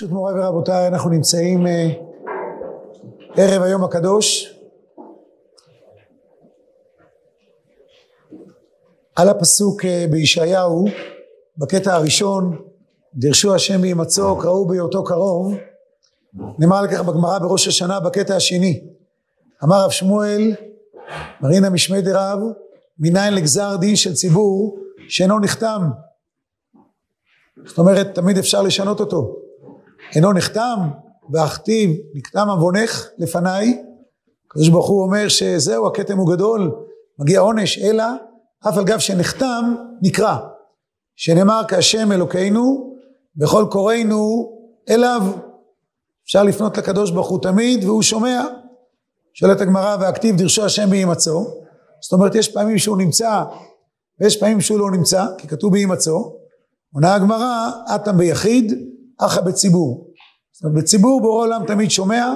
ברשות מוריי ורבותיי, אנחנו נמצאים אה, ערב היום הקדוש על הפסוק אה, בישעיהו, בקטע הראשון, דרשו השם בהימצאו, קראו בהיותו קרוב, נאמר לכך בגמרא בראש השנה בקטע השני. אמר רב שמואל, מרינה משמי דרב, מניין לגזר דין של ציבור שאינו נחתם. זאת אומרת, תמיד אפשר לשנות אותו. אינו נחתם, ואכתיב נקטם עוונך לפניי. הקדוש ברוך הוא אומר שזהו, הכתם הוא גדול, מגיע עונש, אלא אף על גב שנחתם, נקרא. שנאמר כהשם אלוקינו, בכל קוראינו אליו. אפשר לפנות לקדוש ברוך הוא תמיד, והוא שומע. שואלת הגמרא, והכתיב דרשו השם בהימצאו. זאת אומרת, יש פעמים שהוא נמצא, ויש פעמים שהוא לא נמצא, כי כתוב בהימצאו. עונה הגמרא, אטם ביחיד, אחא בציבור. בציבור בורא עולם תמיד שומע,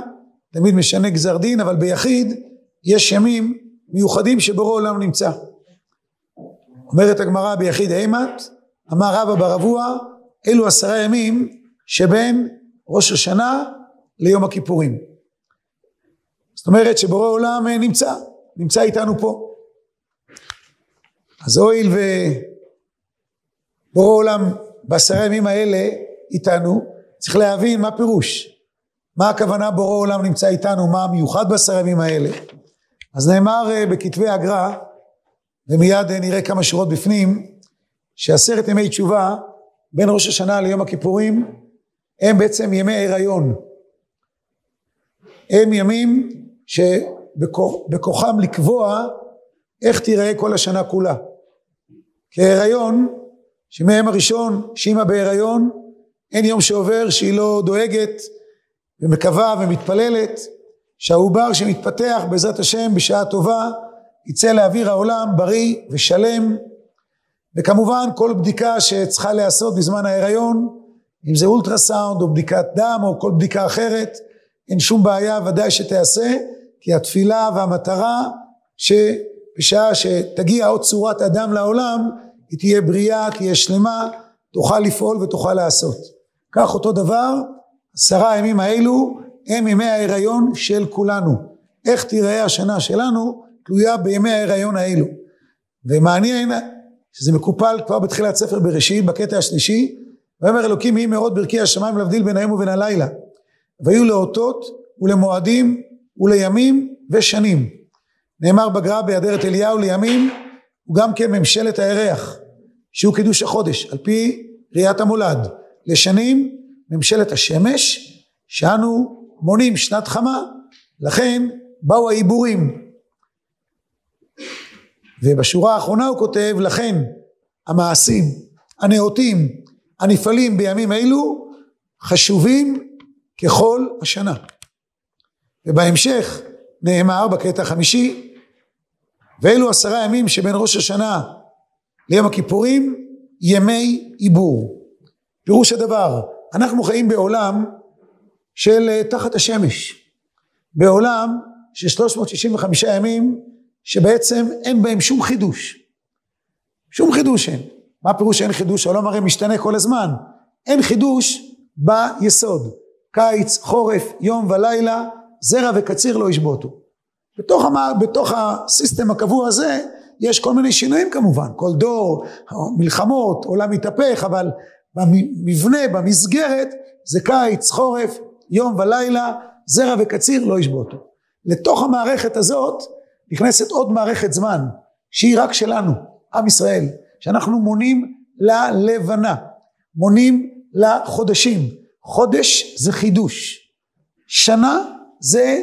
תמיד משנה גזר דין, אבל ביחיד יש ימים מיוחדים שבורא עולם נמצא. אומרת הגמרא ביחיד אימת, אמר רבא ברבוע, אלו עשרה ימים שבין ראש השנה ליום הכיפורים. זאת אומרת שבורא עולם נמצא, נמצא איתנו פה. אז הואיל ובורא עולם בעשרה ימים האלה איתנו, צריך להבין מה פירוש. מה הכוונה בורא עולם נמצא איתנו, מה המיוחד בעשרה ימים האלה. אז נאמר אה, בכתבי הגר"א, ומיד אה, נראה כמה שורות בפנים, שעשרת ימי תשובה בין ראש השנה ליום הכיפורים הם בעצם ימי הריון. הם ימים שבכוחם לקבוע איך תיראה כל השנה כולה. כהריון, שמהם הראשון שאימא בהיריון אין יום שעובר שהיא לא דואגת ומקווה ומתפללת שהעובר שמתפתח בעזרת השם בשעה טובה יצא לאוויר העולם בריא ושלם וכמובן כל בדיקה שצריכה להיעשות בזמן ההיריון אם זה אולטרסאונד או בדיקת דם או כל בדיקה אחרת אין שום בעיה ודאי שתיעשה כי התפילה והמטרה שבשעה שתגיע עוד צורת אדם לעולם היא תהיה בריאה, תהיה שלמה, תוכל לפעול ותוכל לעשות. כך אותו דבר, עשרה הימים האלו הם ימי ההיריון של כולנו. איך תיראה השנה שלנו תלויה בימי ההיריון האלו. ומעניין שזה מקופל כבר בתחילת ספר בראשית בקטע השלישי ויאמר אלוקים יהי מאוד ברכי השמיים להבדיל בין היום ובין הלילה והיו לאותות ולמועדים ולימים ושנים נאמר בגר"א בהיעדרת אליהו לימים הוא גם כן ממשלת הירח שהוא קידוש החודש על פי ראיית המולד לשנים ממשלת השמש שאנו מונים שנת חמה לכן באו העיבורים. ובשורה האחרונה הוא כותב לכן המעשים הנאותים הנפעלים בימים אלו חשובים ככל השנה. ובהמשך נאמר בקטע החמישי ואלו עשרה ימים שבין ראש השנה ליום הכיפורים ימי עיבור פירוש הדבר, אנחנו חיים בעולם של אה, תחת השמש, בעולם של 365 ימים שבעצם אין בהם שום חידוש, שום חידוש אין. מה פירוש אין חידוש? העולם הרי משתנה כל הזמן. אין חידוש ביסוד. קיץ, חורף, יום ולילה, זרע וקציר לא ישבותו. בתוך, המ... בתוך הסיסטם הקבוע הזה יש כל מיני שינויים כמובן, כל דור, מלחמות, עולם מתהפך, אבל במבנה, במסגרת, זה קיץ, חורף, יום ולילה, זרע וקציר לא ישבותו. לתוך המערכת הזאת נכנסת עוד מערכת זמן, שהיא רק שלנו, עם ישראל, שאנחנו מונים ללבנה, מונים לחודשים. חודש זה חידוש, שנה זה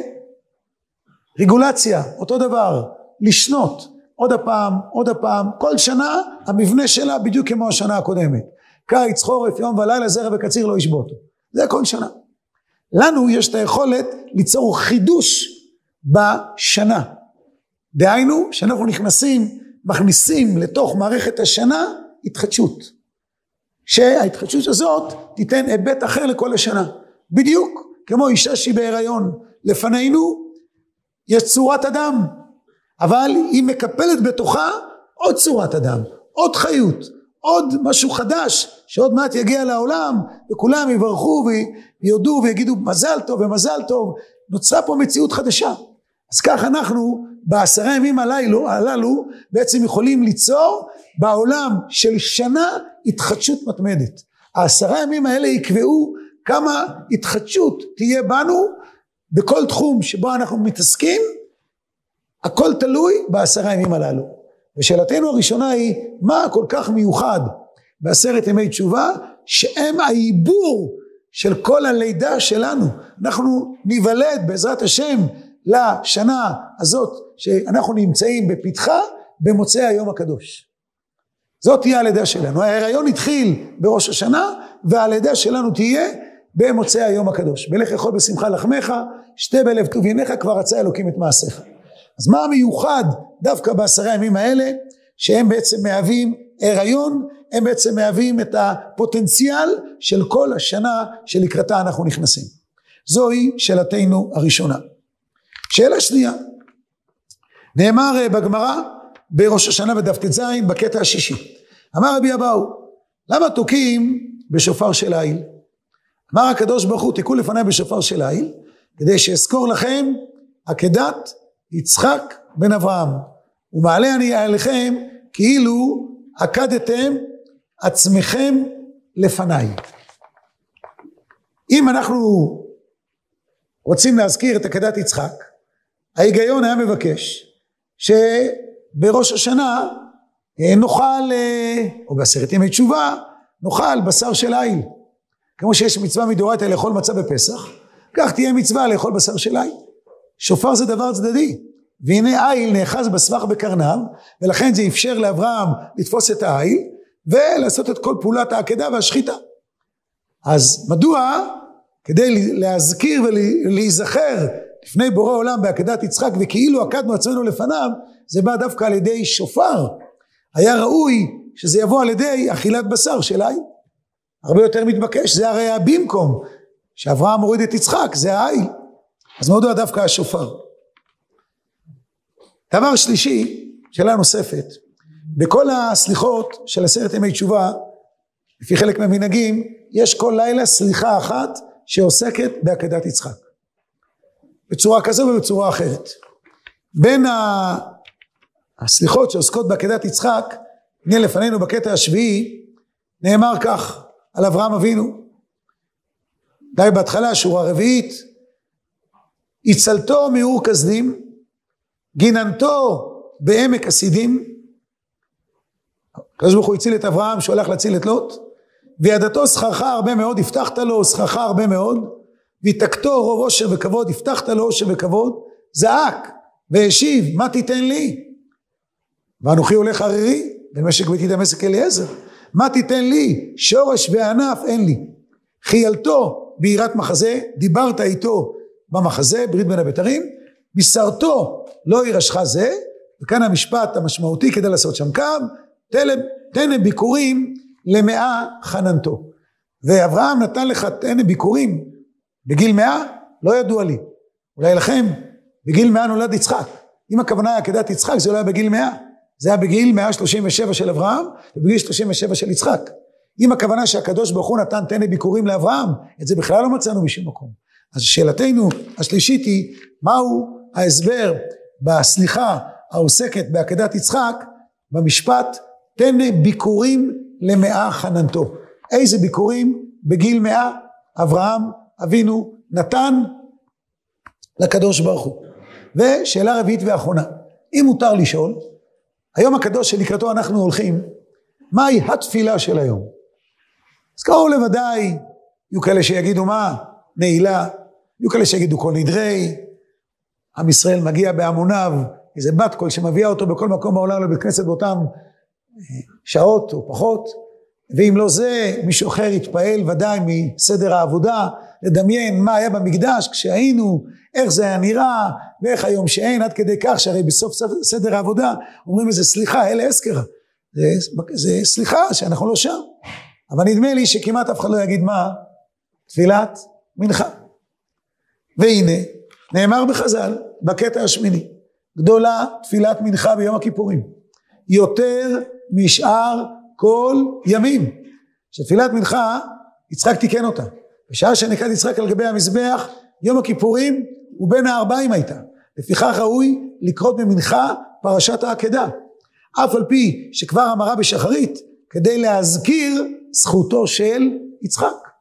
רגולציה, אותו דבר, לשנות, עוד הפעם, עוד הפעם, כל שנה המבנה שלה בדיוק כמו השנה הקודמת. קיץ, חורף, יום ולילה, זרע וקציר לא ישבותו. זה כל שנה. לנו יש את היכולת ליצור חידוש בשנה. דהיינו, שאנחנו נכנסים, מכניסים לתוך מערכת השנה התחדשות. שההתחדשות הזאת תיתן היבט אחר לכל השנה. בדיוק כמו אישה שהיא בהיריון. לפנינו יש צורת אדם, אבל היא מקפלת בתוכה עוד צורת אדם, עוד חיות, עוד משהו חדש שעוד מעט יגיע לעולם וכולם יברכו ויודו ויגידו מזל טוב ומזל טוב נוצרה פה מציאות חדשה. אז כך אנחנו בעשרה ימים הללו, הללו בעצם יכולים ליצור בעולם של שנה התחדשות מתמדת. העשרה ימים האלה יקבעו כמה התחדשות תהיה בנו בכל תחום שבו אנחנו מתעסקים הכל תלוי בעשרה ימים הללו ושאלתנו הראשונה היא מה כל כך מיוחד בעשרת ימי תשובה שהם העיבור של כל הלידה שלנו? אנחנו ניוולד בעזרת השם לשנה הזאת שאנחנו נמצאים בפתחה במוצאי היום הקדוש. זאת תהיה הלידה שלנו. ההיריון התחיל בראש השנה והלידה שלנו תהיה במוצאי היום הקדוש. בלך יכול בשמחה לחמך שתה בלב טוב עיניך כבר רצה אלוקים את מעשיך. אז מה המיוחד דווקא בעשרה ימים האלה שהם בעצם מהווים הריון הם בעצם מהווים את הפוטנציאל של כל השנה שלקראתה אנחנו נכנסים. זוהי שאלתנו הראשונה. שאלה שנייה. נאמר אה, בגמרא בראש השנה בדף ט"ז בקטע השישי. אמר רבי אבאו למה תוקעים בשופר של העיל? אמר הקדוש ברוך הוא תקעו לפניי בשופר של העיל כדי שאזכור לכם עקדת יצחק בן אברהם ומעלה אני עליכם כאילו עקדתם עצמכם לפניי. אם אנחנו רוצים להזכיר את עקדת יצחק ההיגיון היה מבקש שבראש השנה אה, נאכל אה, או בעשרת ימי תשובה נאכל בשר של עיל כמו שיש מצווה מדאורייתא לאכול מצה בפסח כך תהיה מצווה לאכול בשר של עיל שופר זה דבר צדדי והנה עיל נאחז בסבך בקרניו ולכן זה אפשר לאברהם לתפוס את העיל ולעשות את כל פעולת העקדה והשחיטה. אז מדוע כדי להזכיר ולהיזכר לפני בורא עולם בעקדת יצחק וכאילו עקדנו עצמנו לפניו זה בא דווקא על ידי שופר. היה ראוי שזה יבוא על ידי אכילת בשר של עיל הרבה יותר מתבקש זה הרי הבמקום. שאברהם מוריד את יצחק זה העיל. אז מדוע דווקא השופר דבר שלישי שאלה נוספת. בכל הסליחות של עשרת ימי תשובה לפי חלק מהמנהגים יש כל לילה סליחה אחת שעוסקת בעקדת יצחק. בצורה כזו ובצורה אחרת. בין הסליחות שעוסקות בעקדת יצחק הנה לפנינו בקטע השביעי נאמר כך על אברהם אבינו. די בהתחלה שורה רביעית הצלתו מאור כסדים גיננתו בעמק הסידים. הקדוש ברוך הוא הציל את אברהם שהוא הלך להציל את לוט וידתו שכרך הרבה מאוד הבטחת לו שכרך הרבה מאוד ויתקתו רוב עושר וכבוד הבטחת לו עושר וכבוד זעק והשיב מה תיתן לי? ואנוכי הולך ערירי במשק ביתי דמשק אליעזר מה תיתן לי? שורש וענף אין לי. חיילתו ביראת מחזה דיברת איתו במחזה ברית בין הבתרים בשרתו לא ירשך זה וכאן המשפט המשמעותי כדי לעשות שם קו תנא ביקורים למאה חננתו. ואברהם נתן לך תנא ביקורים בגיל מאה לא ידוע לי. אולי לכם בגיל מאה נולד יצחק. אם הכוונה עקדת יצחק זה לא היה בגיל מאה. זה היה בגיל 137 של אברהם ובגיל 37 של יצחק. אם הכוונה שהקדוש ברוך הוא נתן תנא ביקורים לאברהם את זה בכלל לא מצאנו בשום מקום. אז שאלתנו השלישית היא מהו ההסבר בסליחה העוסקת בעקדת יצחק במשפט תן ביקורים למאה חננתו איזה ביקורים? בגיל מאה אברהם אבינו נתן לקדוש ברוך הוא. ושאלה רביעית ואחרונה אם מותר לשאול היום הקדוש שלקראתו אנחנו הולכים מהי התפילה של היום? אז קראו לוודאי יהיו כאלה שיגידו מה? נעילה יהיו כאלה שיגידו כל נדרי עם ישראל מגיע בהמוניו איזה בת קול שמביאה אותו בכל מקום בעולם לבית כנסת באותם שעות או פחות, ואם לא זה, מישהו אחר יתפעל ודאי מסדר העבודה, לדמיין מה היה במקדש כשהיינו, איך זה היה נראה, ואיך היום שאין, עד כדי כך שהרי בסוף סדר העבודה אומרים לזה סליחה, אלה אסקרה, זה, זה סליחה שאנחנו לא שם, אבל נדמה לי שכמעט אף אחד לא יגיד מה, תפילת מנחה. והנה, נאמר בחז"ל, בקטע השמיני, גדולה תפילת מנחה ביום הכיפורים, יותר משאר כל ימים. שתפילת מנחה, יצחק תיקן אותה. בשעה שנקד יצחק על גבי המזבח, יום הכיפורים הוא בין הארבעים הייתה. לפיכך ראוי לקרות במנחה פרשת העקדה. אף על פי שכבר אמרה בשחרית, כדי להזכיר זכותו של יצחק.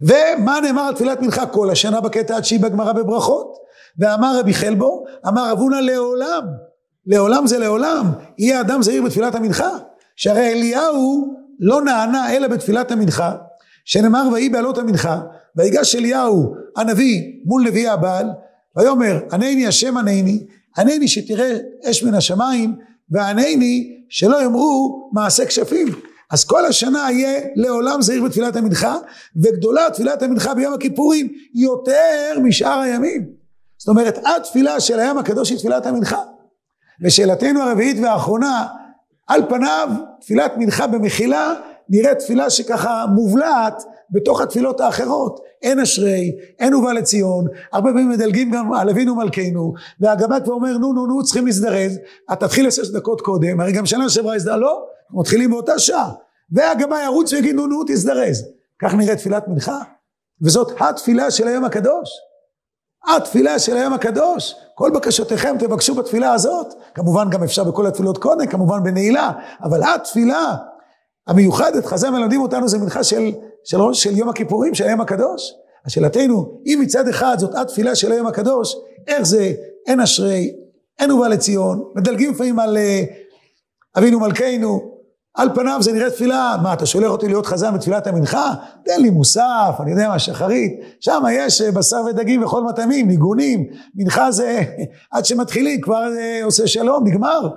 ומה נאמר על תפילת מנחה כל השנה בקטע שהיא בגמרא בברכות? ואמר רבי חלבו, אמר אבונה לעולם, לעולם זה לעולם, יהיה אדם זהיר בתפילת המנחה. שהרי אליהו לא נענה אלא בתפילת המנחה, שנאמר ויהי בעלות המנחה, ויגש אליהו הנביא מול נביאי הבעל, ויאמר ענני השם ענני, ענני שתראה אש מן השמיים, וענני שלא יאמרו מעשה כשפים. אז כל השנה יהיה לעולם זהיר בתפילת המנחה, וגדולה תפילת המנחה ביום הכיפורים יותר משאר הימים. זאת אומרת, התפילה של הים הקדוש היא תפילת המנחה. ושאלתנו הרביעית והאחרונה, על פניו תפילת מנחה במחילה נראית תפילה שככה מובלעת בתוך התפילות האחרות. אין אשרי, אין ובא לציון, הרבה פעמים מדלגים גם על אבינו מלכנו, והגב"א כבר אומר נו נו נו צריכים להזדרז, את תתחיל שש דקות קודם, הרי גם שנה שעברה הזדרז, לא, מתחילים באותה שעה, והגבאי ירוץ ויגיד נו נו תזדרז, כך נראית תפילת מנחה, וזאת התפילה של היום הקדוש, התפילה של היום הקדוש, כל בקשותיכם תבקשו בתפילה הזאת, כמובן גם אפשר בכל התפילות קודם, כמובן בנעילה, אבל התפילה המיוחדת, חז"ל מלמדים אותנו זה מנחה של, של, של יום הכיפורים, של היום הקדוש. השאלתנו, אם מצד אחד זאת התפילה של היום הקדוש, איך זה אין אשרי, אין ובא לציון, מדלגים לפעמים על אה, אבינו מלכנו, על פניו זה נראה תפילה, מה אתה שולח אותי להיות חזן בתפילת המנחה? תן לי מוסף, אני יודע מה, שחרית, שם יש אה, בשר ודגים וכל מטעמים, ניגונים, מנחה זה עד שמתחילים כבר אה, עושה שלום, נגמר.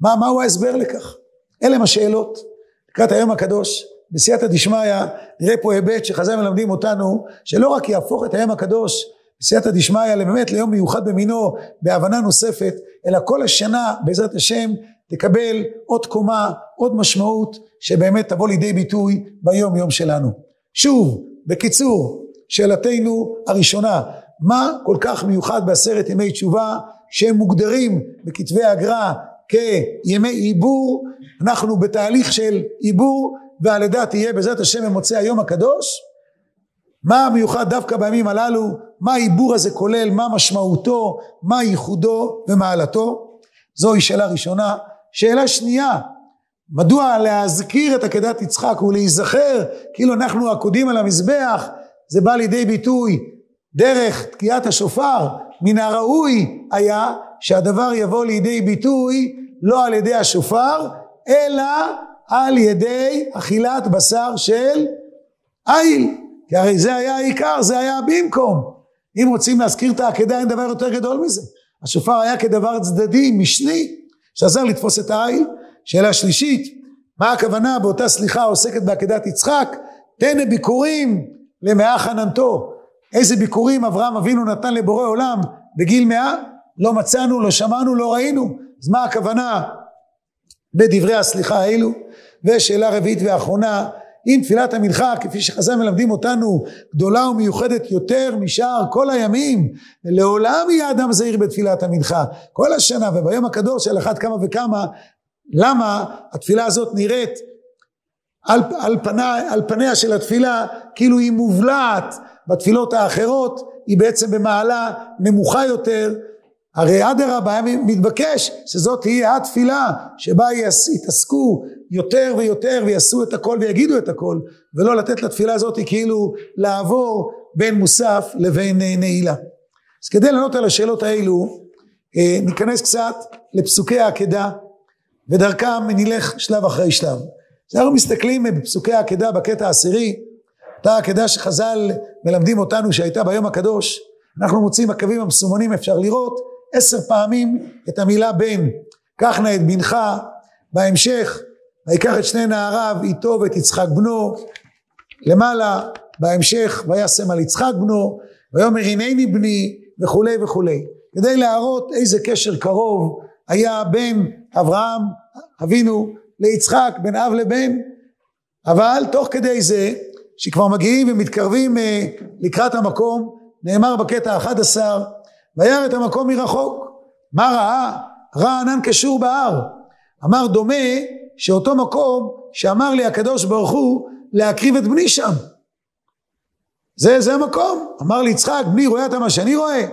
מה, מהו ההסבר לכך? אלה הם השאלות. לקראת היום הקדוש, בסייעתא דשמיא, נראה פה היבט שחז"ל מלמדים אותנו, שלא רק יהפוך את היום הקדוש בסייעתא דשמיא באמת ליום מיוחד במינו, בהבנה נוספת, אלא כל השנה בעזרת השם תקבל עוד קומה, עוד משמעות, שבאמת תבוא לידי ביטוי ביום יום שלנו. שוב, בקיצור, שאלתנו הראשונה, מה כל כך מיוחד בעשרת ימי תשובה שהם מוגדרים בכתבי הגר"א כימי עיבור, אנחנו בתהליך של עיבור והלידה תהיה בעזרת השם במוצאי היום הקדוש. מה המיוחד דווקא בימים הללו, מה העיבור הזה כולל, מה משמעותו, מה ייחודו ומעלתו. זוהי שאלה ראשונה. שאלה שנייה, מדוע להזכיר את עקדת יצחק ולהיזכר כאילו אנחנו עקודים על המזבח, זה בא לידי ביטוי דרך תקיעת השופר, מן הראוי היה שהדבר יבוא לידי ביטוי לא על ידי השופר, אלא על ידי אכילת בשר של איל. כי הרי זה היה העיקר, זה היה במקום. אם רוצים להזכיר את העקדה, אין דבר יותר גדול מזה. השופר היה כדבר צדדי, משני, שעזר לתפוס את העיל. שאלה שלישית, מה הכוונה באותה סליחה העוסקת בעקדת יצחק? תן ביקורים למאה חננתו. איזה ביקורים אברהם אבינו נתן לבורא עולם בגיל מאה? לא מצאנו, לא שמענו, לא ראינו. אז מה הכוונה בדברי הסליחה האלו? ושאלה רביעית ואחרונה, אם תפילת המנחה כפי שחז"ל מלמדים אותנו גדולה ומיוחדת יותר משאר כל הימים לעולם יהיה אדם זהיר בתפילת המנחה כל השנה וביום הקדוש על אחת כמה וכמה למה התפילה הזאת נראית על, על, פנה, על פניה של התפילה כאילו היא מובלעת בתפילות האחרות היא בעצם במעלה נמוכה יותר הרי אדרבה היה מתבקש שזאת תהיה התפילה שבה יתעסקו יותר ויותר ויעשו את הכל ויגידו את הכל ולא לתת לתפילה הזאת כאילו לעבור בין מוסף לבין נעילה. אז כדי לענות על השאלות האלו אה, ניכנס קצת לפסוקי העקדה ודרכם נלך שלב אחרי שלב. כשאנחנו מסתכלים בפסוקי העקדה בקטע העשירי אותה עקדה שחז"ל מלמדים אותנו שהייתה ביום הקדוש אנחנו מוצאים הקווים המסומנים אפשר לראות עשר פעמים את המילה בן. קח נא את בנך. בהמשך ויקח את שני נעריו איתו ואת יצחק בנו. למעלה בהמשך וישם על יצחק בנו ויאמר הנני בני וכולי וכולי. כדי להראות איזה קשר קרוב היה בין אברהם אבינו ליצחק בין אב לבן. אבל תוך כדי זה שכבר מגיעים ומתקרבים אה, לקראת המקום נאמר בקטע האחד עשר וירא את המקום מרחוק מה ראה? ראה ענן קשור בהר אמר דומה שאותו מקום שאמר לי הקדוש ברוך הוא להקריב את בני שם. זה, זה המקום. אמר לי יצחק, בני רואה אתה מה שאני רואה?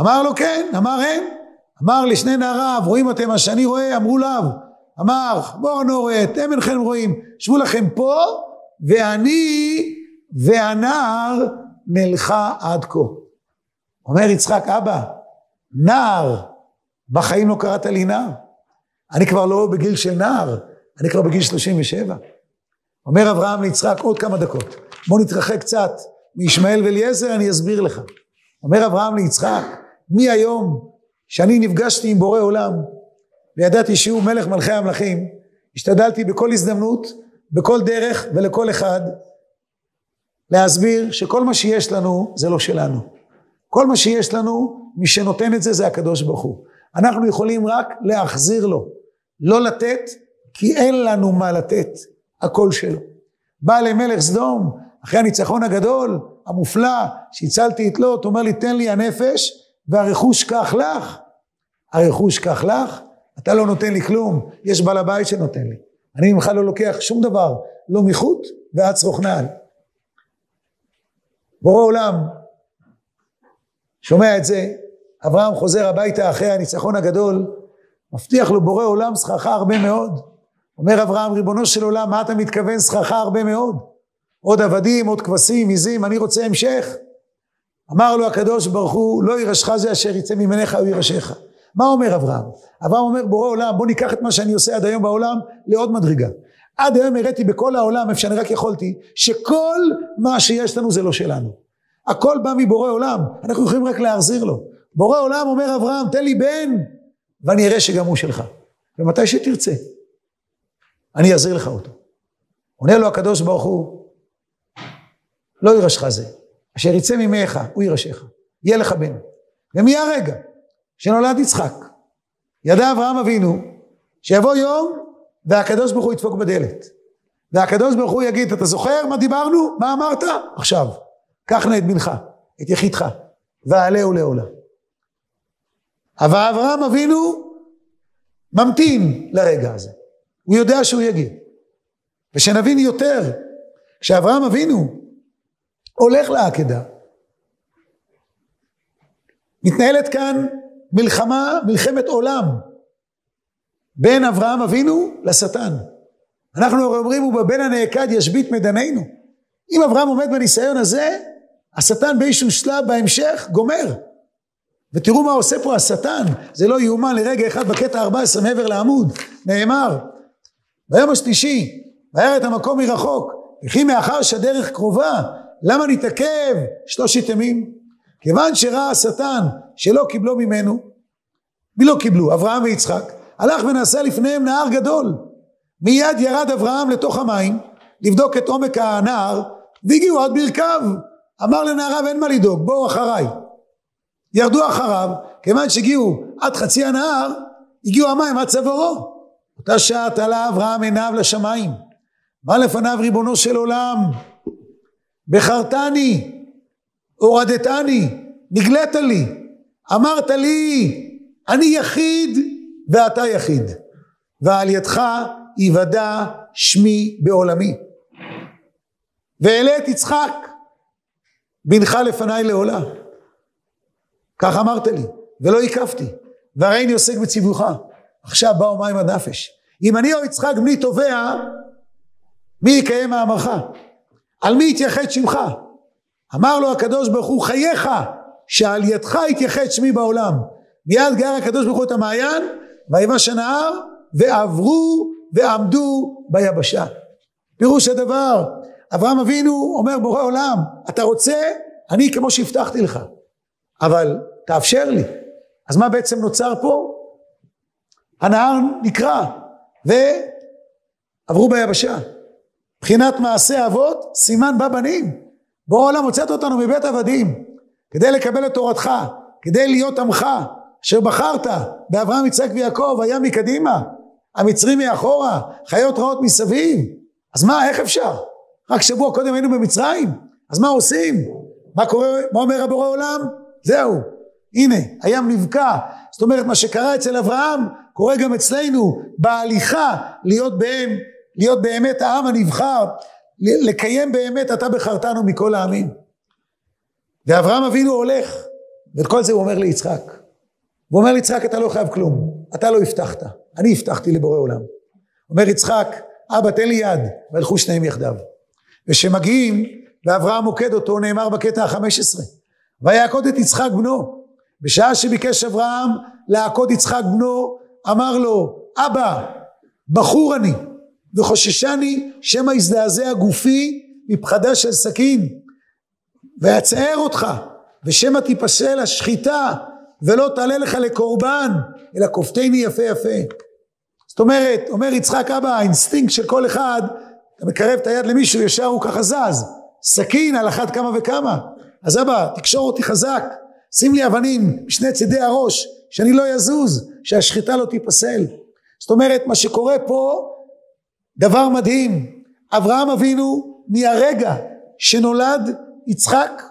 אמר לו כן, אמר אין. אמר לשני נעריו, רואים אתם מה שאני רואה? אמרו לאו. אמר, בואו נו רואה, אתם אינכם רואים, שבו לכם פה, ואני והנער נלכה עד כה. אומר יצחק, אבא, נער, בחיים לא קראת לי נער. אני כבר לא בגיל של נער, אני כבר בגיל 37. אומר אברהם ליצחק, עוד כמה דקות. בוא נתרחק קצת מישמעאל ואליעזר, אני אסביר לך. אומר אברהם ליצחק, מי היום שאני נפגשתי עם בורא עולם וידעתי שהוא מלך מלכי המלכים, השתדלתי בכל הזדמנות, בכל דרך ולכל אחד להסביר שכל מה שיש לנו זה לא שלנו. כל מה שיש לנו, מי שנותן את זה זה הקדוש ברוך הוא. אנחנו יכולים רק להחזיר לו, לא לתת, כי אין לנו מה לתת, הכל שלו. בא למלך סדום, אחרי הניצחון הגדול, המופלא, שהצלתי את לוט, אומר לי, תן לי הנפש, והרכוש קח לך. הרכוש קח לך, אתה לא נותן לי כלום, יש בעל הבית שנותן לי. אני ממך לא לוקח שום דבר, לא מחוט ועד צרוך נעל. בורא עולם, שומע את זה, אברהם חוזר הביתה אחרי הניצחון הגדול, מבטיח לו בורא עולם שכרך הרבה מאוד. אומר אברהם, ריבונו של עולם, מה אתה מתכוון שכרך הרבה מאוד? עוד עבדים, עוד כבשים, עיזים, אני רוצה המשך. אמר לו הקדוש ברוך הוא, לא ירשך זה אשר יצא ממניך או ירשך. מה אומר אברהם? אברהם אומר, בורא עולם, בוא ניקח את מה שאני עושה עד היום בעולם לעוד מדרגה. עד היום הראיתי בכל העולם, איפה שאני רק יכולתי, שכל מה שיש לנו זה לא שלנו. הכל בא מבורא עולם, אנחנו יכולים רק להחזיר לו. בורא עולם אומר אברהם, תן לי בן, ואני אראה שגם הוא שלך. ומתי שתרצה, אני אחזיר לך אותו. עונה לו הקדוש ברוך הוא, לא יירשך זה, אשר יצא ממך, הוא יירשך, יהיה לך בן. ומהרגע שנולד יצחק, ידע אברהם אבינו, שיבוא יום והקדוש ברוך הוא ידפוק בדלת. והקדוש ברוך הוא יגיד, אתה זוכר מה דיברנו? מה אמרת? עכשיו, קח נא את בנך, את יחידך, ועלהו לעולם. אבל אברהם אבינו ממתין לרגע הזה. הוא יודע שהוא יגיע. ושנבין יותר, כשאברהם אבינו הולך לעקדה, מתנהלת כאן מלחמה, מלחמת עולם, בין אברהם אבינו לשטן. אנחנו הרי אומרים, ובבן הנעקד ישבית מדנינו. אם אברהם עומד בניסיון הזה, השטן באיזשהו שלב בהמשך גומר. ותראו מה עושה פה השטן, זה לא יאומן לרגע אחד בקטע 14 מעבר לעמוד, נאמר, ביום השלישי, וירא את המקום מרחוק, וכי מאחר שהדרך קרובה, למה נתעכב שלושת ימים? כיוון שראה השטן שלא קיבלו ממנו, מי לא קיבלו? אברהם ויצחק, הלך ונסע לפניהם נהר גדול. מיד ירד אברהם לתוך המים, לבדוק את עומק הנהר, והגיעו עד ברכיו. אמר לנעריו אין מה לדאוג, בואו אחריי. ירדו אחריו, כיוון שהגיעו עד חצי הנהר, הגיעו המים עד צווארו. אותה שעה תלה אברהם עיניו לשמיים. מה לפניו ריבונו של עולם? בחרתני, הורדתני, נגלית לי, אמרת לי, אני יחיד ואתה יחיד, ועל ידך יוודע שמי בעולמי. ואעלה את יצחק, בנך לפניי לעולם. כך אמרת לי, ולא הקפתי, והרי אני עוסק בציווך. עכשיו באו מים עד נפש. אם אני או יצחק בני תובע, מי יקיים מאמרך? על מי יתייחד שמך? אמר לו הקדוש ברוך הוא חייך שעל ידך יתייחד שמי בעולם. מיד גר הקדוש ברוך הוא את המעיין ויבש הנהר ועברו ועמדו ביבשה. פירוש הדבר אברהם אבינו אומר בורא עולם אתה רוצה אני כמו שהבטחתי לך אבל תאפשר לי. אז מה בעצם נוצר פה? הנהר נקרע ועברו ביבשה. מבחינת מעשה אבות סימן בבנים. בורא עולם הוצאת אותנו מבית עבדים כדי לקבל את תורתך, כדי להיות עמך, אשר בחרת באברהם, יצחק ויעקב, היה מקדימה, המצרים מאחורה, חיות רעות מסביב. אז מה, איך אפשר? רק שבוע קודם היינו במצרים, אז מה עושים? מה קורה, מה אומר הבורא עולם? זהו, הנה, הים נבקע. זאת אומרת, מה שקרה אצל אברהם, קורה גם אצלנו, בהליכה להיות בהם להיות באמת העם הנבחר, לקיים באמת אתה בחרתנו מכל העמים. ואברהם אבינו הולך, ואת כל זה הוא אומר ליצחק. הוא אומר ליצחק אתה לא חייב כלום, אתה לא הבטחת, אני הבטחתי לבורא עולם. אומר יצחק, אבא תן לי יד, והלכו שניהם יחדיו. וכשמגיעים, ואברהם מוקד אותו, נאמר בקטע החמש עשרה, ויעקוד את יצחק בנו. בשעה שביקש אברהם לעקוד יצחק בנו, אמר לו, אבא, בחור אני, וחוששני שמא יזדעזע גופי מפחדה של סכין, ויצער אותך, ושמא תיפסל השחיטה, ולא תעלה לך לקורבן, אבא כופתני יפה יפה. זאת אומרת, אומר יצחק אבא, האינסטינקט של כל אחד, אתה מקרב את היד למישהו, ישר הוא ככה זז. סכין על אחת כמה וכמה. אז אבא, תקשור אותי חזק, שים לי אבנים משני צידי הראש, שאני לא יזוז, שהשחיטה לא תיפסל. זאת אומרת, מה שקורה פה, דבר מדהים. אברהם אבינו, מהרגע שנולד יצחק,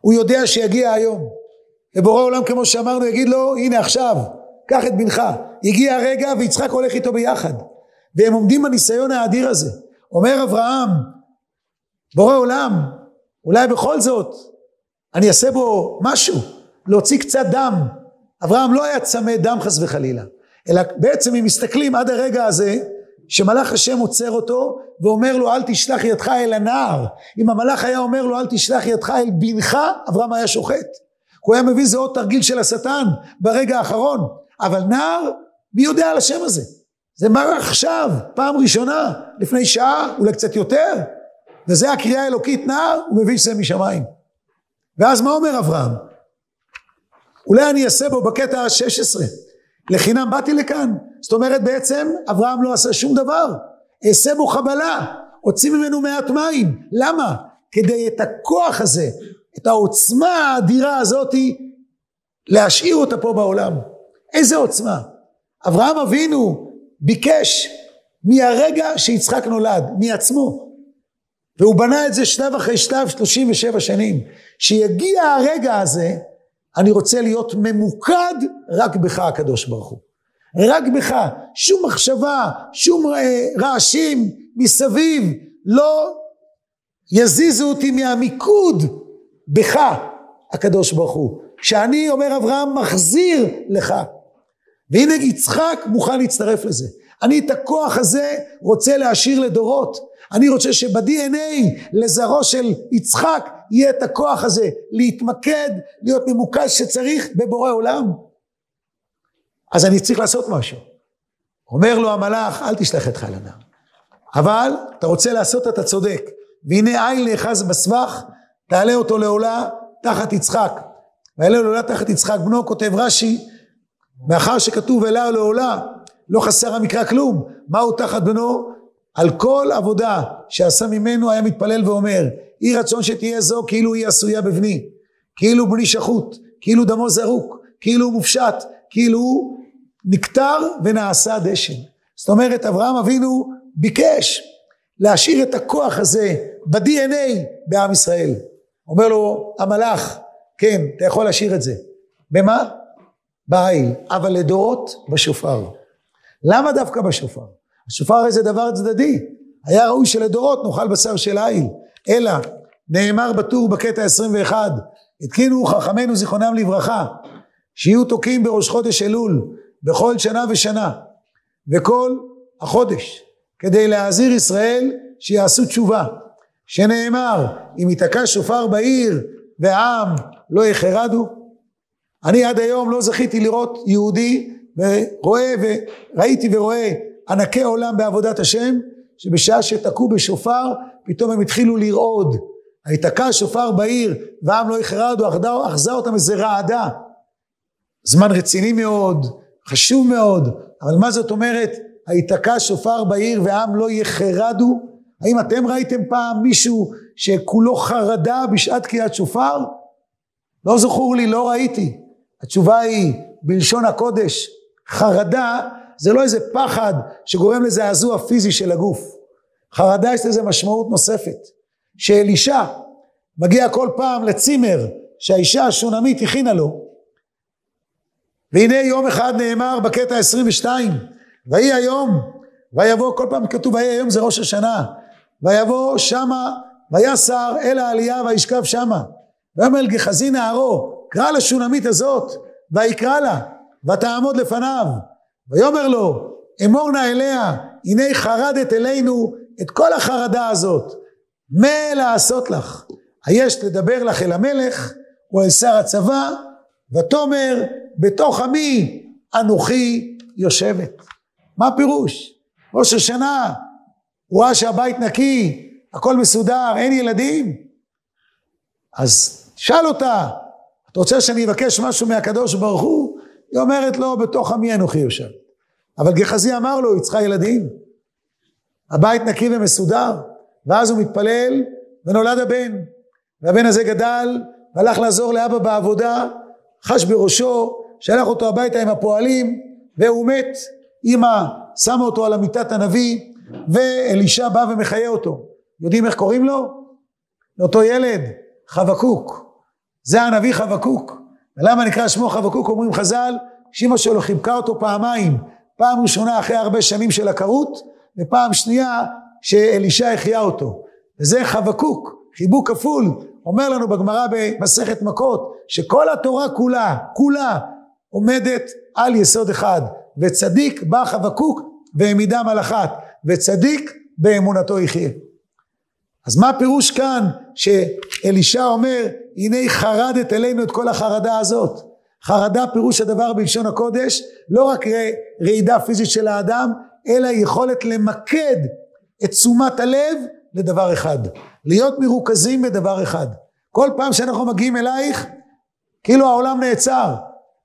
הוא יודע שיגיע היום. ובורא עולם, כמו שאמרנו, יגיד לו, הנה עכשיו, קח את בנך. הגיע הרגע ויצחק הולך איתו ביחד. והם עומדים בניסיון האדיר הזה. אומר אברהם, בורא עולם, אולי בכל זאת אני אעשה בו משהו, להוציא קצת דם. אברהם לא היה צמא דם חס וחלילה, אלא בעצם אם מסתכלים עד הרגע הזה, שמלאך השם עוצר אותו ואומר לו אל תשלח ידך אל הנער. אם המלאך היה אומר לו אל תשלח ידך אל בנך, אברהם היה שוחט. הוא היה מבין זה עוד תרגיל של השטן ברגע האחרון. אבל נער, מי יודע על השם הזה? זה מה עכשיו, פעם ראשונה, לפני שעה, אולי קצת יותר. וזה הקריאה האלוקית נער, הוא מבין שזה משמיים. ואז מה אומר אברהם? אולי אני אעשה בו בקטע ה-16, לחינם באתי לכאן. זאת אומרת בעצם אברהם לא עשה שום דבר, אעשה בו חבלה, הוציא ממנו מעט מים. למה? כדי את הכוח הזה, את העוצמה האדירה הזאתי, להשאיר אותה פה בעולם. איזה עוצמה? אברהם אבינו ביקש מהרגע שיצחק נולד, מעצמו. והוא בנה את זה שלב אחרי שלב 37 שנים. שיגיע הרגע הזה, אני רוצה להיות ממוקד רק בך הקדוש ברוך הוא. רק בך, שום מחשבה, שום אה, רעשים מסביב, לא יזיזו אותי מהמיקוד בך הקדוש ברוך הוא. כשאני אומר אברהם מחזיר לך. והנה יצחק מוכן להצטרף לזה. אני את הכוח הזה רוצה להשאיר לדורות. אני רוצה שב-DNA לזרעו של יצחק יהיה את הכוח הזה להתמקד, להיות ממוקד שצריך בבורא עולם. אז אני צריך לעשות משהו. אומר לו המלאך, אל תשלח ידך אל הנער. אבל אתה רוצה לעשות, אתה צודק. והנה עין נאחז בסבך, תעלה אותו לעולה תחת יצחק. ויעלה לעולה תחת יצחק בנו, כותב רש"י, מאחר שכתוב אלה לעולה, לא חסר המקרא כלום. מהו תחת בנו? על כל עבודה שעשה ממנו היה מתפלל ואומר, יהי רצון שתהיה זו כאילו היא עשויה בבני, כאילו בני שחוט, כאילו דמו זרוק, כאילו הוא מופשט, כאילו הוא נקטר ונעשה דשן. זאת אומרת אברהם אבינו ביקש להשאיר את הכוח הזה ב-DNA בעם ישראל. אומר לו המלאך, כן, אתה יכול להשאיר את זה. במה? בעיל, אבל לדורות בשופר. למה דווקא בשופר? השופר הרי זה דבר צדדי. היה ראוי שלדורות נאכל בשר של עיל. אלא נאמר בטור בקטע 21, התקינו חכמינו זיכרונם לברכה, שיהיו תוקעים בראש חודש אלול בכל שנה ושנה, וכל החודש, כדי להזהיר ישראל שיעשו תשובה. שנאמר, אם ייתקע שופר בעיר והעם לא יחרדו. אני עד היום לא זכיתי לראות יהודי ורואה וראיתי ורואה ענקי עולם בעבודת השם, שבשעה שתקעו בשופר, פתאום הם התחילו לרעוד. היתקע שופר בעיר, והעם לא יחרדו, אחזה אותם איזה רעדה. זמן רציני מאוד, חשוב מאוד, אבל מה זאת אומרת, היתקע שופר בעיר והעם לא יחרדו? האם אתם ראיתם פעם מישהו שכולו חרדה בשעת תקיעת שופר? לא זכור לי, לא ראיתי. התשובה היא, בלשון הקודש, חרדה זה לא איזה פחד שגורם לזעזוע פיזי של הגוף. חרדה יש לזה משמעות נוספת. שאלישע מגיע כל פעם לצימר שהאישה השונמית הכינה לו, והנה יום אחד נאמר בקטע 22, ויהי היום ויבוא, כל פעם כתוב ויהי היום זה ראש השנה, ויבוא שמה, ויסר אל העלייה וישכב שמה. ויאמר גחזי נערו, קרא לשונמית הזאת, ויקרא לה, ותעמוד לפניו. ויאמר לו, אמור נא אליה, הנה חרדת אלינו את כל החרדה הזאת. מה לעשות לך? היש לדבר לך אל המלך, או אל שר הצבא, ותאמר, בתוך עמי אנוכי יושבת. מה הפירוש? ראש השנה, הוא ראה שהבית נקי, הכל מסודר, אין ילדים. אז שאל אותה, אתה רוצה שאני אבקש משהו מהקדוש ברוך הוא? היא אומרת לו, בתוך עמי אנוכי יושב. אבל גחזי אמר לו, היא צריכה ילדים. הבית נקי ומסודר, ואז הוא מתפלל, ונולד הבן. והבן הזה גדל, והלך לעזור לאבא בעבודה, חש בראשו, שלח אותו הביתה עם הפועלים, והוא מת. אמא שמה אותו על המיטת הנביא, ואלישע בא ומחיה אותו. יודעים איך קוראים לו? לאותו ילד, חבקוק. זה הנביא חבקוק. ולמה נקרא שמו חבקוק? אומרים חז"ל, שאמא שלו חיבקה אותו פעמיים. פעם ראשונה אחרי הרבה שנים של עקרות, ופעם שנייה שאלישע החיה אותו. וזה חבקוק, חיבוק כפול. אומר לנו בגמרא במסכת מכות, שכל התורה כולה, כולה, עומדת על יסוד אחד. וצדיק בא חבקוק והעמידם על אחת. וצדיק באמונתו יחיה. אז מה הפירוש כאן שאלישע אומר הנה חרדת אלינו את כל החרדה הזאת. חרדה פירוש הדבר בלשון הקודש לא רק רעידה פיזית של האדם אלא יכולת למקד את תשומת הלב לדבר אחד להיות מרוכזים בדבר אחד. כל פעם שאנחנו מגיעים אלייך כאילו העולם נעצר.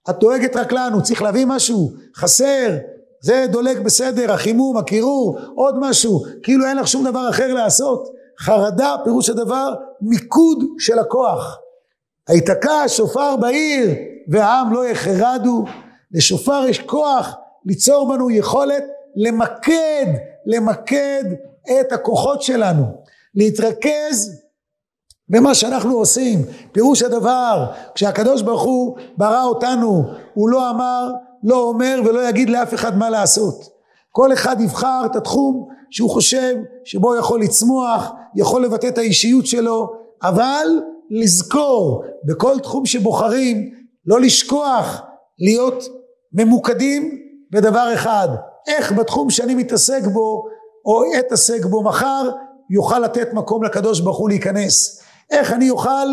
את דואגת רק לנו צריך להביא משהו חסר זה דולק בסדר החימום הקירור עוד משהו כאילו אין לך שום דבר אחר לעשות חרדה פירוש הדבר מיקוד של הכוח. היתקע שופר בעיר והעם לא יחרדו. לשופר יש כוח ליצור בנו יכולת למקד, למקד את הכוחות שלנו. להתרכז במה שאנחנו עושים. פירוש הדבר, כשהקדוש ברוך הוא ברא אותנו, הוא לא אמר, לא אומר ולא יגיד לאף אחד מה לעשות. כל אחד יבחר את התחום שהוא חושב שבו יכול לצמוח, יכול לבטא את האישיות שלו, אבל לזכור בכל תחום שבוחרים, לא לשכוח להיות ממוקדים בדבר אחד, איך בתחום שאני מתעסק בו או אתעסק בו מחר יוכל לתת מקום לקדוש ברוך הוא להיכנס, איך אני אוכל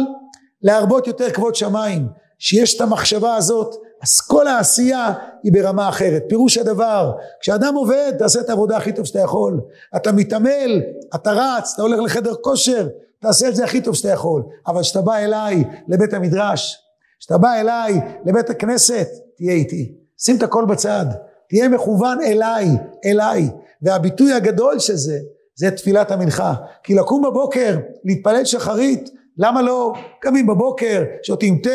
להרבות יותר כבוד שמיים, שיש את המחשבה הזאת אז כל העשייה היא ברמה אחרת. פירוש הדבר, כשאדם עובד, תעשה את העבודה הכי טוב שאתה יכול. אתה מתעמל, אתה רץ, אתה הולך לחדר כושר, תעשה את זה הכי טוב שאתה יכול. אבל כשאתה בא אליי לבית המדרש, כשאתה בא אליי לבית הכנסת, תהיה איתי. שים את הכל בצד. תהיה מכוון אליי, אליי. והביטוי הגדול של זה, זה תפילת המנחה. כי לקום בבוקר, להתפלל שחרית, למה לא? קמים בבוקר, שותים תה,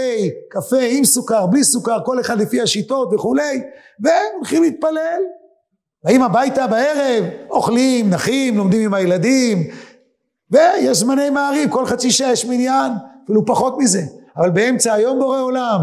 קפה, עם סוכר, בלי סוכר, כל אחד לפי השיטות וכולי, והולכים להתפלל. באים הביתה בערב, אוכלים, נחים, לומדים עם הילדים, ויש זמני מעריב, כל חצי שעה יש מניין, אפילו פחות מזה. אבל באמצע היום בורא עולם,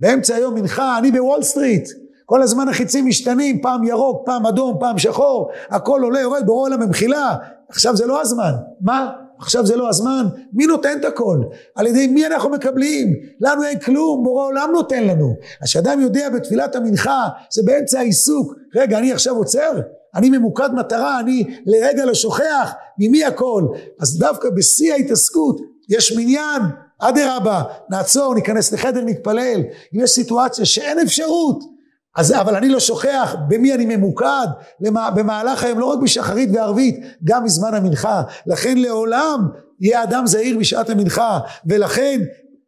באמצע היום מנחה, אני בוול סטריט, כל הזמן החיצים משתנים, פעם ירוק, פעם אדום, פעם שחור, הכל עולה, יורד, בורא עולם במחילה, עכשיו זה לא הזמן. מה? עכשיו זה לא הזמן, מי נותן את הכל? על ידי מי אנחנו מקבלים? לנו אין כלום, בורא עולם נותן לנו. אז כשאדם יודע בתפילת המנחה, זה באמצע העיסוק, רגע, אני עכשיו עוצר? אני ממוקד מטרה, אני לרגע לא שוכח ממי הכל. אז דווקא בשיא ההתעסקות יש מניין, אדרבה, נעצור, ניכנס לחדר, נתפלל. אם יש סיטואציה שאין אפשרות, אז אבל אני לא שוכח במי אני ממוקד במהלך היום לא רק בשחרית וערבית גם בזמן המנחה. לכן לעולם יהיה אדם זהיר בשעת המנחה ולכן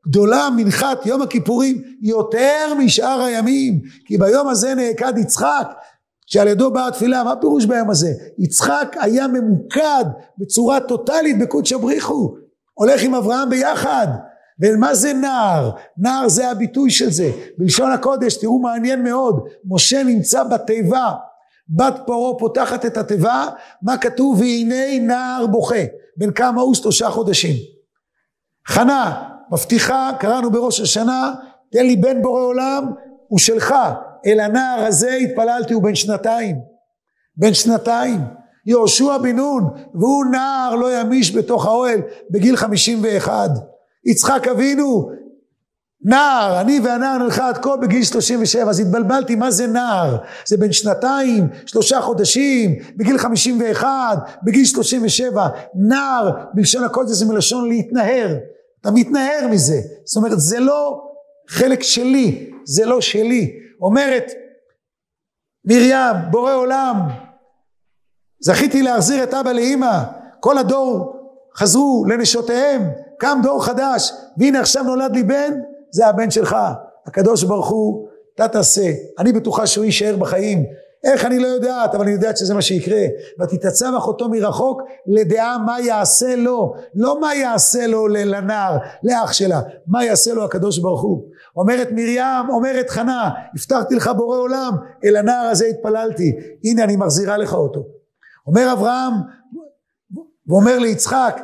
גדולה מנחת יום הכיפורים יותר משאר הימים כי ביום הזה נעקד יצחק שעל ידו באה התפילה. מה פירוש ביום הזה? יצחק היה ממוקד בצורה טוטאלית בקודש הבריחו הולך עם אברהם ביחד ומה זה נער? נער זה הביטוי של זה. בלשון הקודש, תראו מעניין מאוד, משה נמצא בתיבה, בת פרעה פותחת את התיבה, מה כתוב? והנה נער בוכה, בן כמה הוא? שלושה חודשים. חנה, מבטיחה, קראנו בראש השנה, תן לי בן בורא עולם, הוא שלך. אל הנער הזה התפללתי, הוא בן שנתיים. בן שנתיים. יהושע בן נון, והוא נער לא ימיש בתוך האוהל בגיל חמישים ואחד. יצחק אבינו, נער, אני והנער נלכה עד כה בגיל שלושים ושבע, אז התבלבלתי, מה זה נער? זה בין שנתיים, שלושה חודשים, בגיל חמישים ואחד, בגיל שלושים ושבע. נער, בלשון הקודש זה מלשון להתנער. אתה מתנער מזה. זאת אומרת, זה לא חלק שלי, זה לא שלי. אומרת מרים, בורא עולם, זכיתי להחזיר את אבא לאימא, כל הדור חזרו לנשותיהם, קם דור חדש, והנה עכשיו נולד לי בן, זה הבן שלך. הקדוש ברוך הוא, אתה תעשה. אני בטוחה שהוא יישאר בחיים. איך אני לא יודעת, אבל אני יודעת שזה מה שיקרה. ותתעצב אחותו מרחוק לדעה מה יעשה לו. לא מה יעשה לו לנער, לאח שלה. מה יעשה לו הקדוש ברוך הוא. אומרת מרים, אומרת חנה, הבטחתי לך בורא עולם, אל הנער הזה התפללתי. הנה אני מחזירה לך אותו. אומר אברהם, ואומר ליצחק,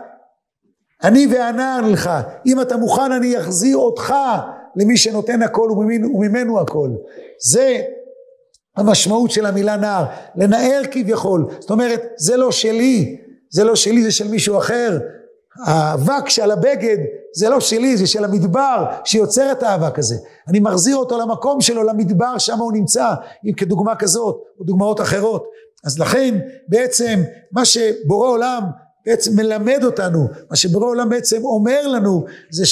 אני והנער נלכה, אם אתה מוכן אני אחזיר אותך למי שנותן הכל וממנו, וממנו הכל. זה המשמעות של המילה נער, לנער כביכול, זאת אומרת זה לא שלי, זה לא שלי זה של מישהו אחר, האבק שעל הבגד זה לא שלי זה של המדבר שיוצר את האבק הזה, אני מחזיר אותו למקום שלו למדבר שם הוא נמצא, אם כדוגמה כזאת או דוגמאות אחרות, אז לכן בעצם מה שבורא עולם בעצם מלמד אותנו, מה שבורא עולם בעצם אומר לנו זה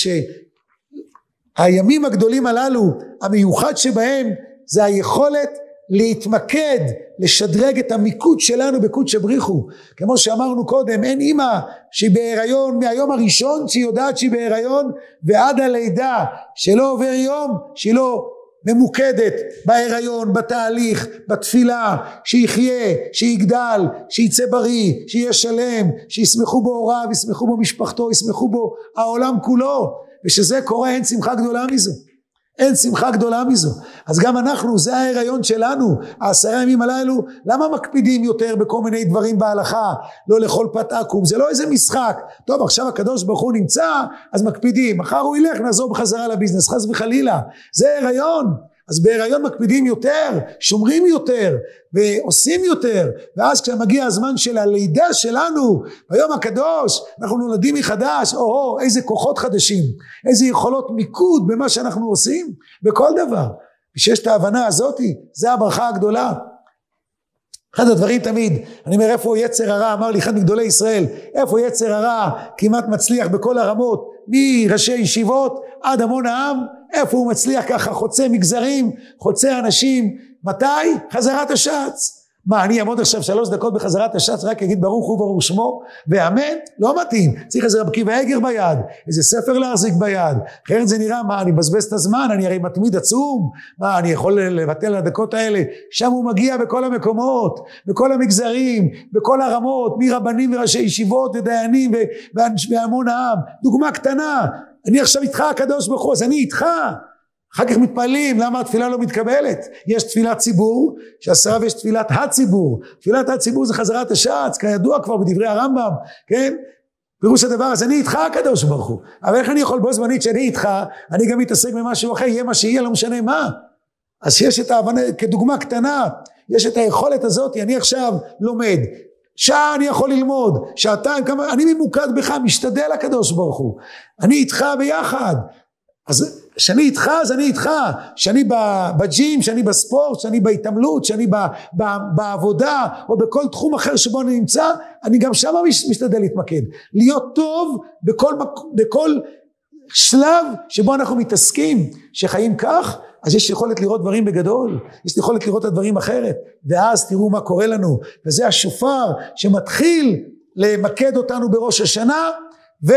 שהימים הגדולים הללו המיוחד שבהם זה היכולת להתמקד, לשדרג את המיקוד שלנו בקודש בריחו. כמו שאמרנו קודם, אין אימא שהיא בהיריון מהיום הראשון שהיא יודעת שהיא בהיריון ועד הלידה, שלא עובר יום שהיא לא ממוקדת בהיריון, בתהליך, בתפילה, שיחיה, שיגדל, שיצא בריא, שיהיה שלם, שישמחו בו הוריו, ישמחו בו משפחתו, ישמחו בו העולם כולו, ושזה קורה אין שמחה גדולה מזה. אין שמחה גדולה מזו. אז גם אנחנו, זה ההיריון שלנו, העשרה ימים הללו, למה מקפידים יותר בכל מיני דברים בהלכה, לא לאכול פת עקום, זה לא איזה משחק. טוב, עכשיו הקדוש ברוך הוא נמצא, אז מקפידים, מחר הוא ילך, נעזור בחזרה לביזנס, חס וחלילה. זה הריון. אז בהיריון מקפידים יותר, שומרים יותר ועושים יותר ואז כשמגיע הזמן של הלידה שלנו ביום הקדוש אנחנו נולדים מחדש או איזה כוחות חדשים איזה יכולות מיקוד במה שאנחנו עושים בכל דבר. ושיש את ההבנה הזאתי זה הברכה הגדולה. אחד הדברים תמיד, אני אומר איפה יצר הרע, אמר לי אחד מגדולי ישראל, איפה יצר הרע? כמעט מצליח בכל הרמות, מראשי ישיבות עד המון העם, איפה הוא מצליח ככה? חוצה מגזרים, חוצה אנשים, מתי? חזרת השץ. מה אני אעמוד עכשיו שלוש דקות בחזרת השץ רק אגיד ברוך הוא ברוך שמו ואמן? לא מתאים. צריך איזה רב עקיבא אגר ביד איזה ספר להחזיק ביד. אחרת זה נראה מה אני מבזבז את הזמן אני הרי מתמיד עצום. מה אני יכול לבטל לדקות האלה? שם הוא מגיע בכל המקומות בכל המגזרים בכל הרמות מרבנים וראשי ישיבות ודיינים והמון העם. דוגמה קטנה אני עכשיו איתך הקדוש ברוך הוא אז אני איתך. אחר כך מתפלאים למה התפילה לא מתקבלת? יש תפילת ציבור שעשרה ויש תפילת הציבור. תפילת הציבור זה חזרת השץ כידוע כבר בדברי הרמב"ם כן? פירוש הדבר אז אני איתך הקדוש ברוך הוא. אבל איך אני יכול בו זמנית שאני איתך אני גם מתעסק במשהו אחר יהיה מה שיהיה לא משנה מה. אז יש את ההבנה כדוגמה קטנה יש את היכולת הזאת אני עכשיו לומד שעה אני יכול ללמוד שעתיים כמה אני ממוקד בך משתדל הקדוש ברוך הוא. אני איתך ביחד. אז כשאני איתך אז אני איתך, כשאני בג'ים, כשאני בספורט, כשאני בהתעמלות, כשאני בעבודה או בכל תחום אחר שבו אני נמצא, אני גם שם משתדל להתמקד. להיות טוב בכל, בכל שלב שבו אנחנו מתעסקים, שחיים כך, אז יש יכולת לראות דברים בגדול, יש יכולת לראות את הדברים אחרת, ואז תראו מה קורה לנו, וזה השופר שמתחיל למקד אותנו בראש השנה, ו...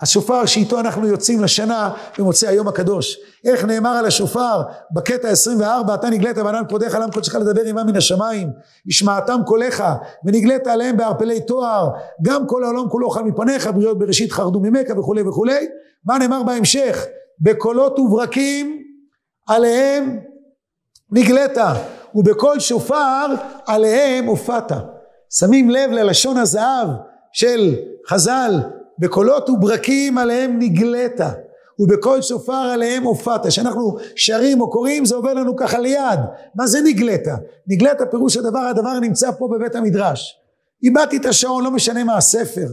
השופר שאיתו אנחנו יוצאים לשנה במוצאי היום הקדוש. איך נאמר על השופר בקטע 24, אתה נגלית בענן כבודיך לעם קודשך לדבר עמם מן השמיים, השמעתם קולך ונגלית עליהם בערפלי תואר, גם כל העולם כולו חל מפניך, בריות בראשית חרדו ממך וכולי וכולי. מה נאמר בהמשך? בקולות וברקים עליהם נגלית ובקול שופר עליהם הופעת. שמים לב ללשון הזהב של חז"ל בקולות וברקים עליהם נגלית ובקול שופר עליהם הופעת. כשאנחנו שרים או קוראים זה עובר לנו ככה ליד. מה זה נגלית? נגלית פירוש הדבר, הדבר נמצא פה בבית המדרש. איבדתי את השעון, לא משנה מה הספר.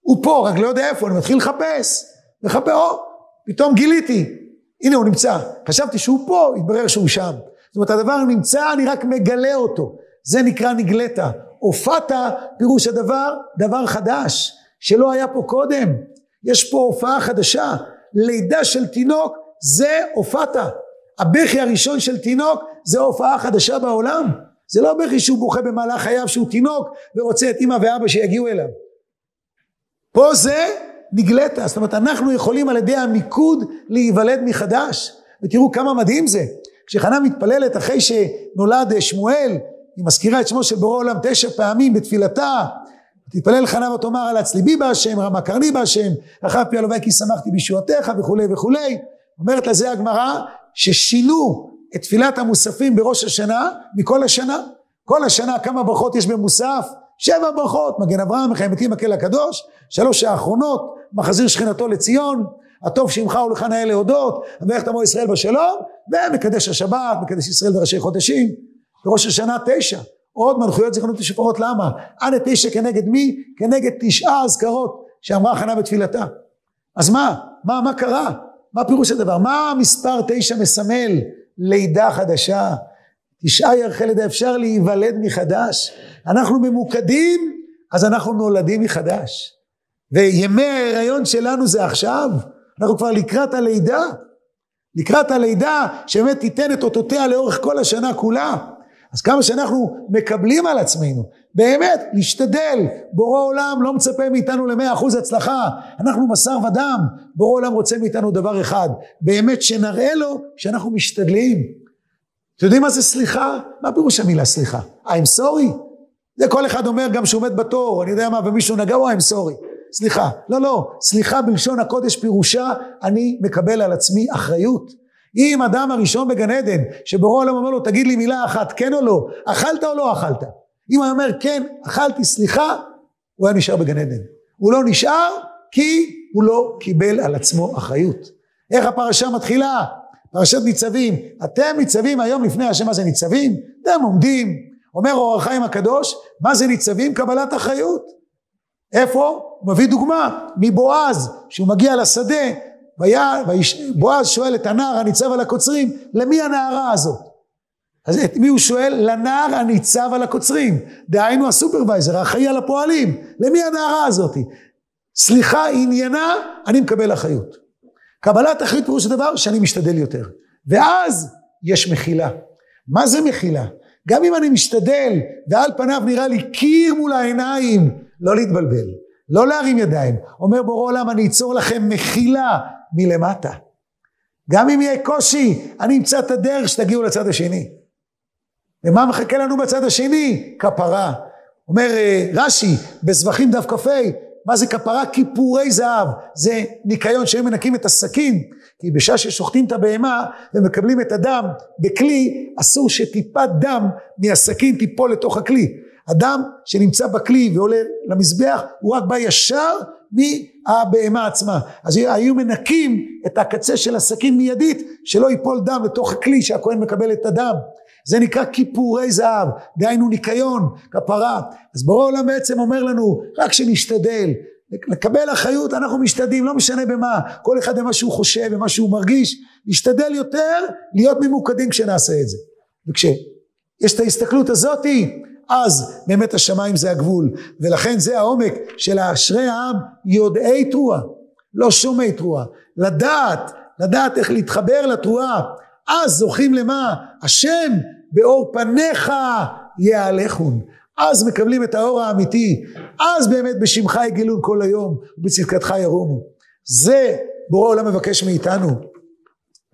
הוא פה, רק לא יודע איפה, אני מתחיל לחפש. מחפש, או, פתאום גיליתי. הנה הוא נמצא. חשבתי שהוא פה, התברר שהוא שם. זאת אומרת, הדבר נמצא, אני רק מגלה אותו. זה נקרא נגלית. הופעת, פירוש הדבר, דבר חדש, שלא היה פה קודם. יש פה הופעה חדשה. לידה של תינוק זה הופעת. הבכי הראשון של תינוק זה הופעה חדשה בעולם. זה לא בכי שהוא בוכה במהלך חייו שהוא תינוק ורוצה את אמא ואבא שיגיעו אליו. פה זה נגלית, זאת אומרת אנחנו יכולים על ידי המיקוד להיוולד מחדש. ותראו כמה מדהים זה. כשחנה מתפללת אחרי שנולד שמואל, היא מזכירה את שמו של בורא עולם תשע פעמים בתפילתה, תתפלל חנה ותאמר על הצליבי בהשם, רמה קרני בהשם, רחב פי הלוואי כי שמחתי בישועתך וכולי וכולי. אומרת לזה הגמרא ששינו את תפילת המוספים בראש השנה מכל השנה. כל השנה כמה ברכות יש במוסף? שבע ברכות, מגן אברהם, מחיימתי מקל הקדוש, שלוש האחרונות, מחזיר שכינתו לציון, הטוב שמך ולך נאה להודות, המלך תמו ישראל בשלום, ומקדש השבת, מקדש ישראל וראשי חודשים, בראש השנה תשע. עוד מלכויות זיכרונות ושפרות, למה? עד תשע כנגד מי? כנגד תשעה אזכרות שאמרה חנה בתפילתה. אז מה? מה, מה קרה? מה פירוש הדבר? מה המספר תשע מסמל? לידה חדשה. תשעה ירחי לידה, אפשר להיוולד מחדש. אנחנו ממוקדים, אז אנחנו נולדים מחדש. וימי ההיריון שלנו זה עכשיו. אנחנו כבר לקראת הלידה. לקראת הלידה שבאמת תיתן את אותותיה לאורך כל השנה כולה. אז כמה שאנחנו מקבלים על עצמנו, באמת, להשתדל, בורא עולם לא מצפה מאיתנו למאה אחוז הצלחה, אנחנו בשר ודם, בורא עולם רוצה מאיתנו דבר אחד, באמת שנראה לו שאנחנו משתדלים. אתם יודעים מה זה סליחה? מה פירוש המילה סליחה? I'm sorry? זה כל אחד אומר גם שהוא עומד בתור, אני יודע מה, ומישהו נגע, או I'm sorry. סליחה. לא, לא, סליחה בלשון הקודש פירושה, אני מקבל על עצמי אחריות. אם אדם הראשון בגן עדן, שבורא העולם אומר לו, תגיד לי מילה אחת, כן או לא, אכלת או לא אכלת? אם הוא אומר, כן, אכלתי, סליחה, הוא היה נשאר בגן עדן. הוא לא נשאר כי הוא לא קיבל על עצמו אחריות. איך הפרשה מתחילה? פרשת ניצבים. אתם ניצבים היום לפני השם, מה זה ניצבים? אתם עומדים. אומר אור החיים הקדוש, מה זה ניצבים? קבלת אחריות. איפה? הוא מביא דוגמה מבועז, שהוא מגיע לשדה, בועז שואל את הנער הניצב על הקוצרים, למי הנערה הזאת? אז את מי הוא שואל? לנער הניצב על הקוצרים. דהיינו הסופרוויזר, האחראי על הפועלים. למי הנערה הזאת? סליחה עניינה, אני מקבל אחריות. קבלת אחריות פירוש הדבר שאני משתדל יותר. ואז יש מחילה. מה זה מחילה? גם אם אני משתדל ועל פניו נראה לי קיר מול העיניים, לא להתבלבל, לא להרים ידיים. אומר בורא עולם אני אצור לכם מחילה מלמטה. גם אם יהיה קושי, אני אמצא את הדרך שתגיעו לצד השני. ומה מחכה לנו בצד השני? כפרה. אומר אה, רש"י בזבחים דף כ"ה, מה זה כפרה? כיפורי זהב. זה ניקיון שהם מנקים את הסכין, כי בשעה ששוחטים את הבהמה ומקבלים את הדם בכלי, אסור שטיפת דם מהסכין תיפול לתוך הכלי. אדם שנמצא בכלי ועולה למזבח, הוא רק בא ישר מהבהמה עצמה. אז היו מנקים את הקצה של הסכין מיידית, שלא ייפול דם לתוך הכלי שהכהן מקבל את הדם. זה נקרא כיפורי זהב, דהיינו ניקיון, כפרה. אז בורא עולם בעצם אומר לנו, רק שנשתדל, לקבל אחריות, אנחנו משתדלים, לא משנה במה, כל אחד במה שהוא חושב, במה שהוא מרגיש, נשתדל יותר להיות ממוקדים כשנעשה את זה. וכשיש את ההסתכלות הזאתי, אז באמת השמיים זה הגבול ולכן זה העומק של אשרי העם יודעי תרועה לא שומעי תרועה. לדעת לדעת איך להתחבר לתרועה אז זוכים למה? השם באור פניך יהלכון. אז מקבלים את האור האמיתי אז באמת בשמך יגילון כל היום ובצדקתך ירומו. זה בורא עולם מבקש מאיתנו.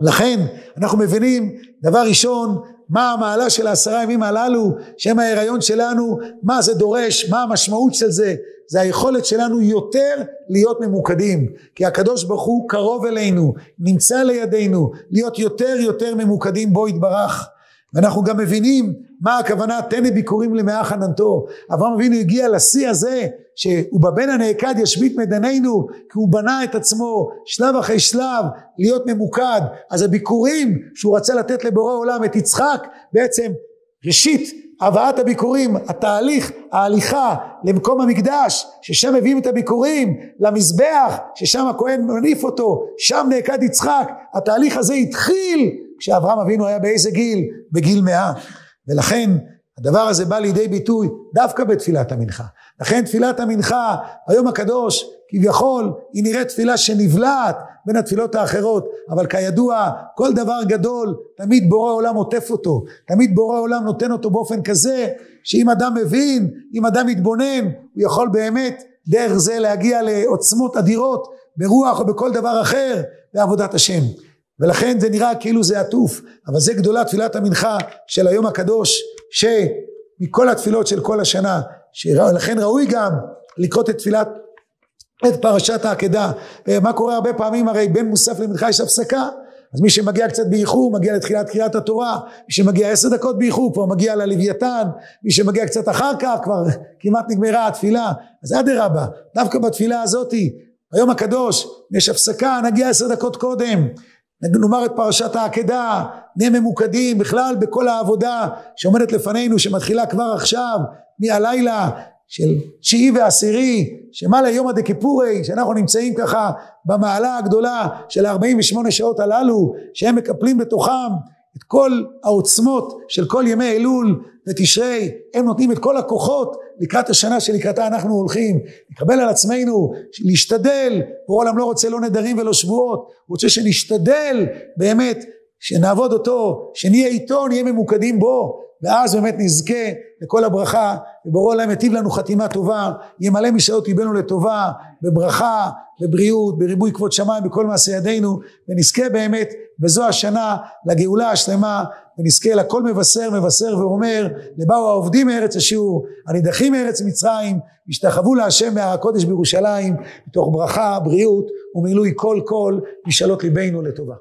לכן אנחנו מבינים דבר ראשון מה המעלה של העשרה ימים הללו, שהם ההיריון שלנו, מה זה דורש, מה המשמעות של זה, זה היכולת שלנו יותר להיות ממוקדים, כי הקדוש ברוך הוא קרוב אלינו, נמצא לידינו, להיות יותר יותר ממוקדים בו יתברך, ואנחנו גם מבינים מה הכוונה תן לביקורים למאה חננתו. אברהם אבינו הגיע לשיא הזה שהוא בבן הנעקד ישבית מדנינו כי הוא בנה את עצמו שלב אחרי שלב להיות ממוקד. אז הביקורים שהוא רצה לתת לבורא עולם את יצחק בעצם ראשית הבאת הביקורים, התהליך, ההליכה למקום המקדש, ששם מביאים את הביקורים, למזבח, ששם הכהן מניף אותו, שם נעקד יצחק, התהליך הזה התחיל כשאברהם אבינו היה באיזה גיל? בגיל מאה. ולכן הדבר הזה בא לידי ביטוי דווקא בתפילת המנחה. לכן תפילת המנחה, היום הקדוש, כביכול היא נראית תפילה שנבלעת בין התפילות האחרות, אבל כידוע כל דבר גדול תמיד בורא עולם עוטף אותו, תמיד בורא עולם נותן אותו באופן כזה שאם אדם מבין, אם אדם מתבונן, הוא יכול באמת דרך זה להגיע לעוצמות אדירות ברוח או בכל דבר אחר בעבודת השם. ולכן זה נראה כאילו זה עטוף, אבל זה גדולה תפילת המנחה של היום הקדוש, שמכל התפילות של כל השנה, שלכן ראוי גם לקרות את תפילת, את פרשת העקדה. מה קורה הרבה פעמים? הרי בין מוסף למנחה יש הפסקה, אז מי שמגיע קצת באיחור מגיע לתחילת קריאת התורה, מי שמגיע עשר דקות באיחור כבר מגיע ללוויתן, מי שמגיע קצת אחר כך כבר כמעט נגמרה התפילה, אז אדרבה, דווקא בתפילה הזאתי, היום הקדוש, יש הפסקה, נגיע עשר דקות קודם, נאמר את פרשת העקדה, נהיה ממוקדים בכלל בכל העבודה שעומדת לפנינו, שמתחילה כבר עכשיו, מהלילה של תשיעי ועשירי, שמעלה יומא דקיפורי, שאנחנו נמצאים ככה במעלה הגדולה של ה-48 שעות הללו, שהם מקפלים בתוכם את כל העוצמות של כל ימי אלול ותשרי, הם נותנים את כל הכוחות לקראת השנה שלקראתה אנחנו הולכים. נקבל על עצמנו להשתדל, בורא עולם לא רוצה לא נדרים ולא שבועות, הוא רוצה שנשתדל באמת, שנעבוד אותו, שנהיה איתו, נהיה ממוקדים בו, ואז באמת נזכה לכל הברכה, ובורא עולם יטיב לנו חתימה טובה, ימלא משעות ליבנו לטובה, בברכה, בבריאות, בריבוי כבוד שמיים, בכל מעשה ידינו, ונזכה באמת בזו השנה לגאולה השלמה, ונזכה לכל מבשר מבשר ואומר, לבאו העובדים מארץ אשור, הנידחים מארץ מצרים, השתחוו להשם מהר הקודש בירושלים, מתוך ברכה, בריאות ומילוי כל כל משאלות ליבנו לטובה.